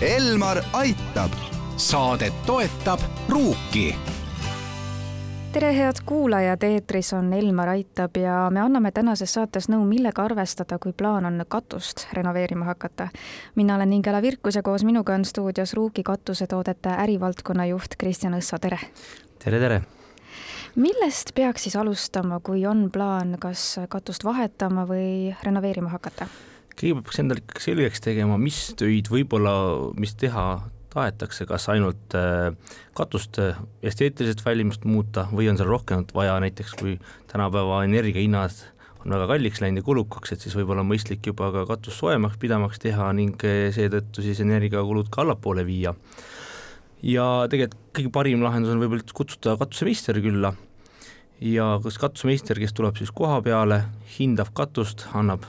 Elmar aitab. saadet toetab Ruuki tere, head kuulajad, eetris on Elmar Aitab ja me anname tänases saates nõu, millega arvestada, kui plaan on katust renoveerima hakata. mina olen Ingela Virkus ja koos minuga on stuudios Ruuki katusetoodete ärivaldkonna juht Kristjan Õssa, tere! tere, tere! millest peaks siis alustama, kui on plaan kas katust vahetama või renoveerima hakata? Kõigepealt peaks endale ikkagi selgeks tegema, mis töid võib-olla, mis teha tahetakse, kas ainult äh, katuste esteetiliselt välimust muuta või on seal rohkem vaja, näiteks kui tänapäeva energiahinnad on väga kalliks läinud ja kulukaks, et siis võib-olla on mõistlik juba ka katust soojemaks, pidamaks teha ning äh, seetõttu siis energiakulud ka allapoole viia. ja tegelikult kõige parim lahendus on võib-olla kutsuda katusemeister külla ja kas katusemeister, kes tuleb siis koha peale, hindab katust, annab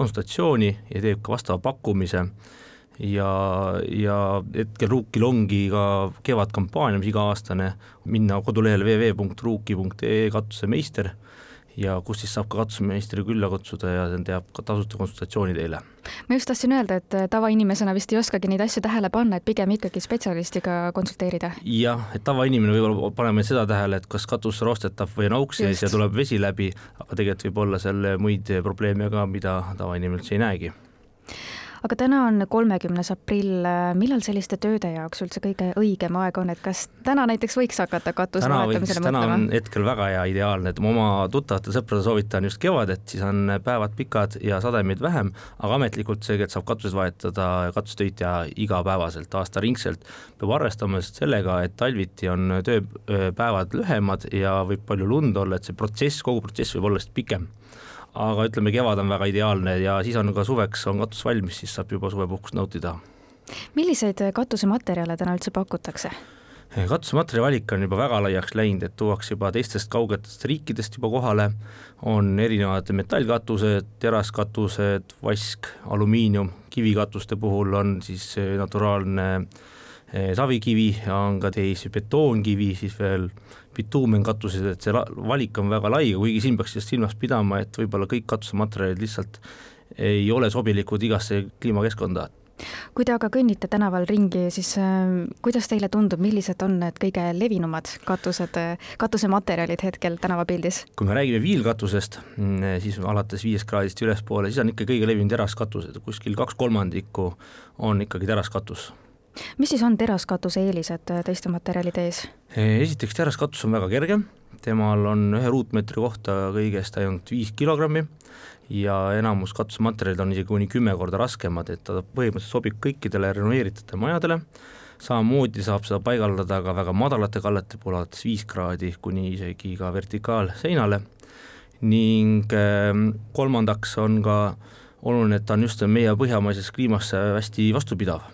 konsultatsiooni ja teeb ka vastava pakkumise. Ja, ja hetkel Ruukil ongi ka kevadkampaania, mis iga-aastane, minna kodulehele www.ruuki.ee katusemeister ja kus siis saab ka katusemeistri külla kutsuda ja teab ka tasuta konsultatsiooni teile. ma just tahtsin öelda, et tavainimesena vist ei oskagi neid asju tähele panna, et pigem ikkagi spetsialistiga konsulteerida. jah, et tavainimene võib-olla paneme seda tähele, et kas katus roostetab või on auk sees ja tuleb vesi läbi, aga tegelikult võib olla seal muid probleeme ka, mida tavainimene üldse ei näegi aga täna on kolmekümnes aprill, millal selliste tööde jaoks üldse kõige õigem aeg on, et kas täna näiteks võiks hakata katuse vahetamisele mõtlema? täna on hetkel väga hea ideaalne, et ma oma tuttavatele sõpradele soovitan just kevadet, siis on päevad pikad ja sademeid vähem, aga ametlikult seega, et saab katused vahetada ja katustöid teha igapäevaselt, aastaringselt. peab arvestama sellega, et talviti on tööpäevad lühemad ja võib palju lund olla, et see protsess, kogu protsess võib olla lihtsalt pikem aga ütleme, kevad on väga ideaalne ja siis on ka suveks on katus valmis, siis saab juba suvepuhkust nautida. milliseid katusematerjale täna üldse pakutakse? katusematerjali valik on juba väga laiaks läinud, et tuuakse juba teistest kaugetest riikidest juba kohale, on erinevad metallkatused, teraskatused, vask, alumiinium, kivikatuste puhul on siis naturaalne eh, savikivi ja on ka teisi betoonkivi, siis veel. Bituumenkatused, et see valik on väga lai, kuigi siin peaks just silmas pidama, et võib-olla kõik katusematerjalid lihtsalt ei ole sobilikud igasse kliimakeskkonda. Kui te aga kõnnite tänaval ringi, siis äh, kuidas teile tundub, millised on need kõige levinumad katused, katusematerjalid hetkel tänavapildis? kui me räägime viilkatusest, mm, siis alates viiest kraadist ülespoole, siis on ikka kõige levinum teraskatused, kuskil kaks kolmandikku on ikkagi teraskatus mis siis on teraskatuse eelised äh, teiste materjalide ees? esiteks, teraskatus on väga kerge, temal on ühe ruutmeetri kohta kõigest ainult viis kilogrammi ja enamus katusematerjalid on isegi kuni kümme korda raskemad, et ta põhimõtteliselt sobib kõikidele renoveeritud majadele, samamoodi saab seda paigaldada ka väga madalate kallete puhul, alates viis kraadi kuni isegi ka vertikaalseinale. Ning ähm, kolmandaks on ka oluline, et ta on just meie põhjamaises kliimasse hästi vastupidav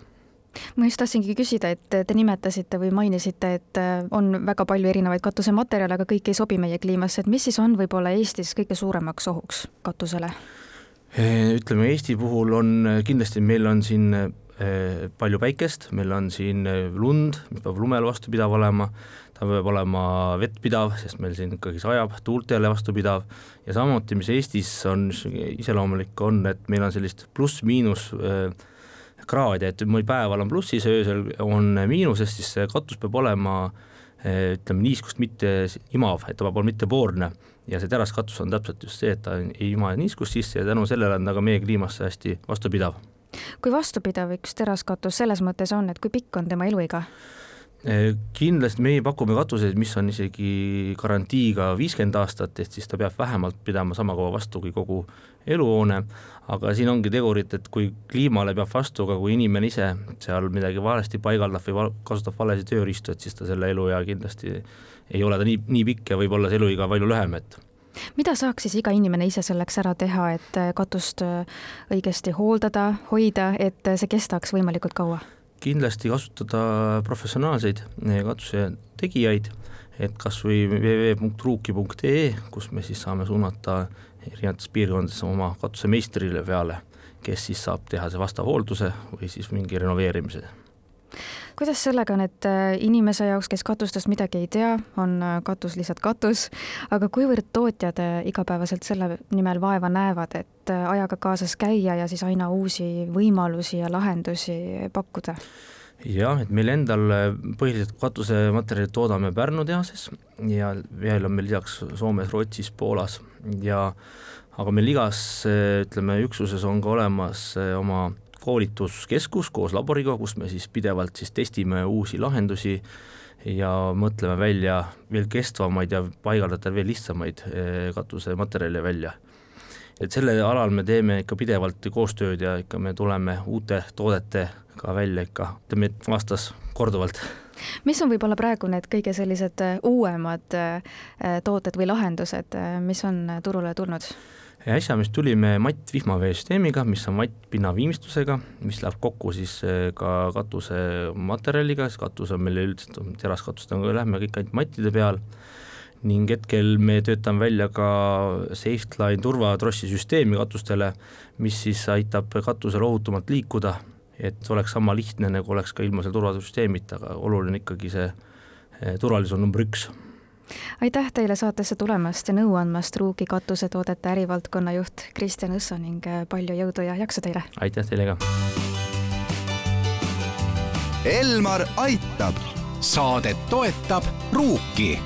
ma just tahtsingi küsida, et te nimetasite või mainisite, et äh, on väga palju erinevaid katusematerjale, aga kõik ei sobi meie kliimasse, et mis siis on võib-olla Eestis kõige suuremaks ohuks katusele? ütleme Eesti puhul on kindlasti, meil on siin äh, palju päikest, meil on siin äh, lund, mis peab lumele vastupidav olema, ta peab olema vettpidav, sest meil siin ikkagi sajab, tuultele vastupidav. Ja samuti, mis Eestis on iseloomulik, on, et meil on sellist pluss-miinus äh, kraadi, et meil päeval on plussis, öösel on miinuses, siis see katus peab olema eh, ütleme niiskust mitte imav, et ta peab olema mittepoorne ja see teraskatus on täpselt just see, et ta ei ima niiskust sisse ja tänu sellele on ta ka meie kliimasse hästi vastupidav. kui vastupidav üks teraskatus selles mõttes on, et kui pikk on tema eluiga? Eh, kindlasti meie pakume katuseid, mis on isegi garantiiga viiskümmend aastat, ehk siis ta peab vähemalt pidama sama kaua vastu kui kogu eluhoone, aga siin ongi tegurid, et kui kliimale peab vastu, aga kui inimene ise seal midagi valesti paigaldab või kasutab valesid tööriistu, et siis ta selle eluea kindlasti ei ole ta nii, nii pikk ja võib olla see eluiga palju lühem, et mida saaks siis iga inimene ise selleks ära teha, et katust õigesti hooldada, hoida, et see kestaks võimalikult kaua? Kindlasti kasutada professionaalseid eh, katuse tegijaid, et kas või www.ruuki.ee, kus me siis saame suunata erinevates piirkondades oma katusemeistrile peale, kes siis saab teha see vastava hoolduse või siis mingi renoveerimise kuidas sellega on, et äh, inimese jaoks, kes katustest midagi ei tea, on äh, katus lihtsalt katus, aga kuivõrd tootjad äh, igapäevaselt selle nimel vaeva näevad, et ajaga kaasas käia ja siis aina uusi võimalusi ja lahendusi pakkuda? jah, et meil endal põhiliselt katusematerjali toodame Pärnu tehases ja veel on meil lisaks Soomes, Rootsis, Poolas ja aga meil igas ütleme, üksuses on ka olemas oma koolituskeskus koos laboriga, kus me siis pidevalt siis testime uusi lahendusi ja mõtleme välja veel kestvamaid ja paigaldada veel lihtsamaid eh, katusematerjale välja. et sellel alal me teeme ikka pidevalt koostööd ja ikka me tuleme uute toodetega välja ikka, ütleme, et aastas korduvalt mis on võib-olla praegu need kõige sellised eh, uuemad eh, tooted või lahendused, mis on turule tulnud? Äsja me just tulime matt-vihmaveesüsteemiga, mis on mattpinna viimistlusega, mis läheb kokku siis eh, ka katusematerjaliga, sest katus on meil üldiselt, teraskatused on, lähme kõik ainult mattide peal, ning hetkel me töötame välja ka Safeline turvatrossi süsteemi katustele, mis siis aitab katusel ohutumalt liikuda, et oleks sama lihtne, nagu oleks ka ilma selle turvasüsteemita, aga oluline ikkagi see eh, turvalisus on number üks aitäh teile saatesse tulemast ja nõu andmast Ruugi katusetoodete ärivaldkonna juht Kristjan Õsso ning äh, palju jõudu ja jaksu teile! aitäh teile ka! Elmar aitab. saadet toetab Ruuki